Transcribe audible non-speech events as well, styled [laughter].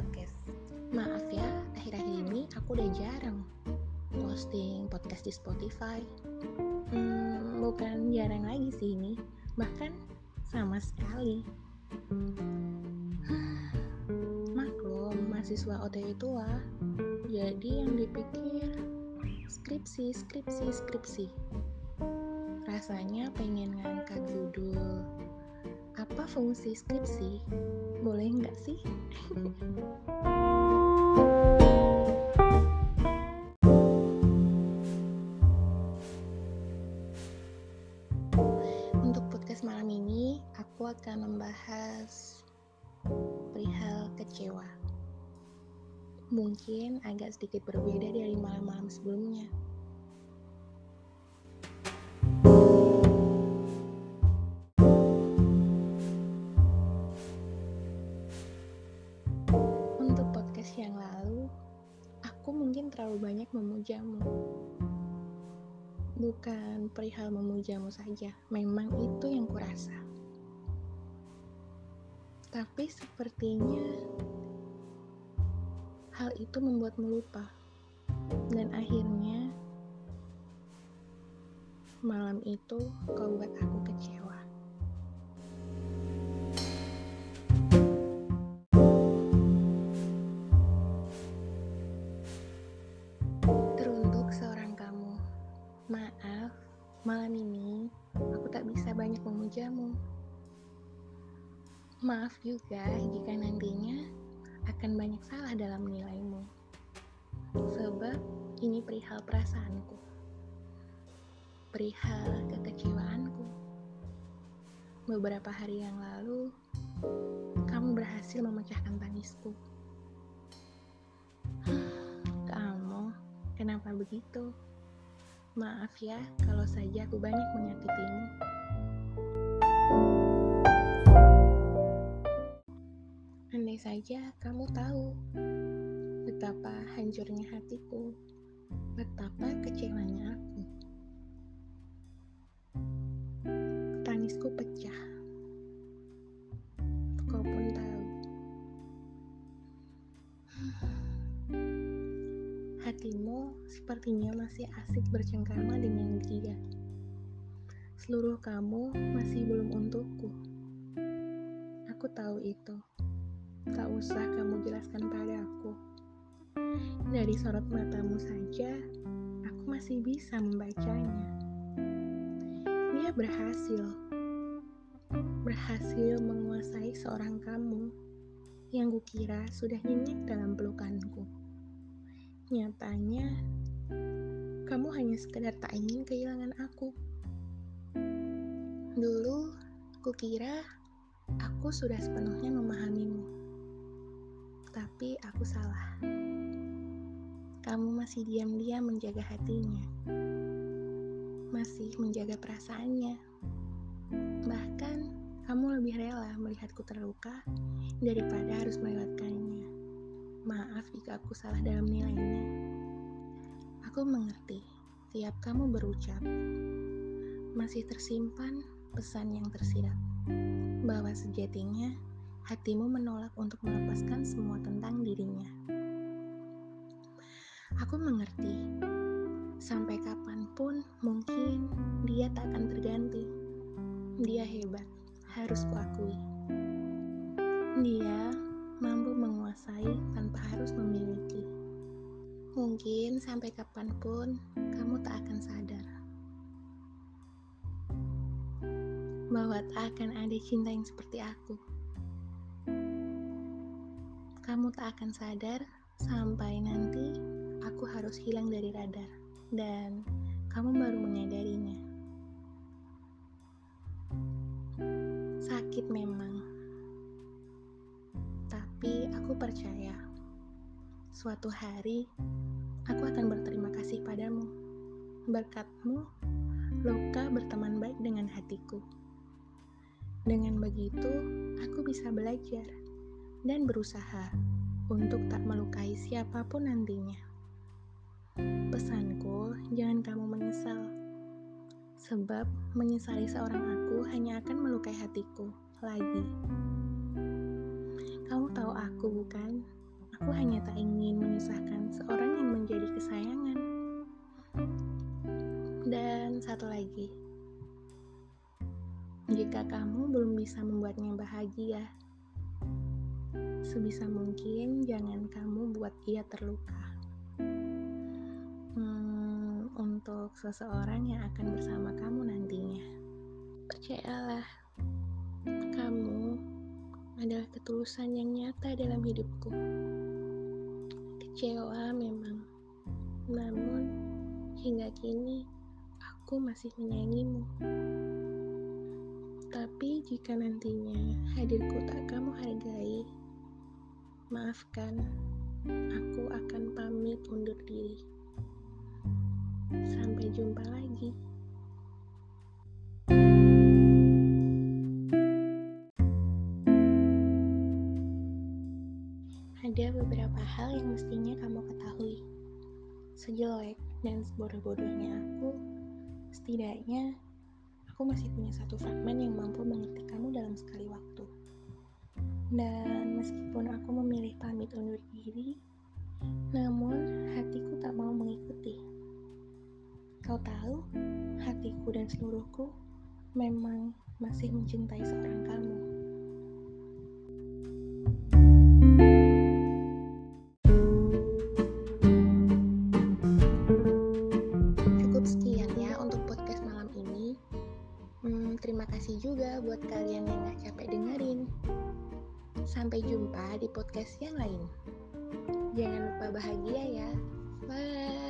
podcast. Maaf ya, akhir-akhir ini aku udah jarang posting podcast di Spotify. Hmm, bukan jarang lagi sih ini, bahkan sama sekali. [sighs] Maklum, mahasiswa OTW tua, jadi yang dipikir skripsi, skripsi, skripsi. Rasanya pengen ngangkat judul apa fungsi skripsi? Boleh nggak sih? Untuk podcast malam ini, aku akan membahas perihal kecewa. Mungkin agak sedikit berbeda dari malam-malam sebelumnya. Terlalu banyak memujamu. Bukan perihal memujamu saja, memang itu yang kurasa. Tapi sepertinya hal itu membuatmu lupa. Dan akhirnya malam itu kau buat aku kecewa. Malam ini aku tak bisa banyak memujamu. Maaf juga jika nantinya akan banyak salah dalam menilaimu. Sebab ini perihal perasaanku. Perihal kekecewaanku. Beberapa hari yang lalu, kamu berhasil memecahkan tangisku. [sighs] Kamu, kenapa begitu? Maaf ya kalau saja aku banyak menyakitimu. Andai saja kamu tahu betapa hancurnya hatiku, betapa kecewanya aku. Hatimu sepertinya masih asik bercengkrama dengan dia. Seluruh kamu masih belum untukku. Aku tahu itu. Tak usah kamu jelaskan padaku. Dari sorot matamu saja, aku masih bisa membacanya. Dia berhasil. Berhasil menguasai seorang kamu yang kukira sudah nyenyak dalam pelukanku. Nyatanya, kamu hanya sekedar tak ingin kehilangan aku. Dulu, kukira aku sudah sepenuhnya memahamimu. Tapi aku salah. Kamu masih diam-diam menjaga hatinya. Masih menjaga perasaannya. Bahkan, kamu lebih rela melihatku terluka daripada harus melewatkannya. Maaf jika aku salah dalam nilainya. Aku mengerti tiap kamu berucap. Masih tersimpan pesan yang tersirat bahwa sejatinya hatimu menolak untuk melepaskan semua tentang dirinya. Aku mengerti, sampai kapan pun mungkin dia tak akan terganti. Dia hebat, harus kuakui. Dia mampu menguasai tanpa harus memiliki. Mungkin sampai kapan pun kamu tak akan sadar bahwa tak akan ada cinta yang seperti aku. Kamu tak akan sadar sampai nanti aku harus hilang dari radar dan kamu baru menyadarinya. Sakit memang, aku percaya suatu hari aku akan berterima kasih padamu. Berkatmu, luka berteman baik dengan hatiku. Dengan begitu, aku bisa belajar dan berusaha untuk tak melukai siapa pun nantinya. Pesanku, jangan kamu menyesal. Sebab menyesali seorang aku hanya akan melukai hatiku lagi. Kamu tahu aku bukan? Aku hanya tak ingin menyusahkan seorang yang menjadi kesayangan. Dan satu lagi, jika kamu belum bisa membuatnya bahagia, sebisa mungkin jangan kamu buat ia terluka. Hmm, untuk seseorang yang akan bersama kamu nantinya, percayalah, adalah ketulusan yang nyata dalam hidupku. Kecewa memang, namun hingga kini aku masih menyayangimu. Tapi jika nantinya hadirku tak kamu hargai, maafkan, aku akan Beberapa hal yang mestinya kamu ketahui. Sejelek dan sebodoh-bodohnya aku, setidaknya aku masih punya satu fragmen yang mampu mengerti kamu dalam sekali waktu. Dan meskipun aku memilih pamit undur diri, namun hatiku tak mau mengikuti. Kau tahu, hatiku dan seluruhku memang masih mencintai seorang kamu. Juga buat kalian yang gak capek dengerin. Sampai jumpa di podcast yang lain. Jangan lupa bahagia ya. Bye.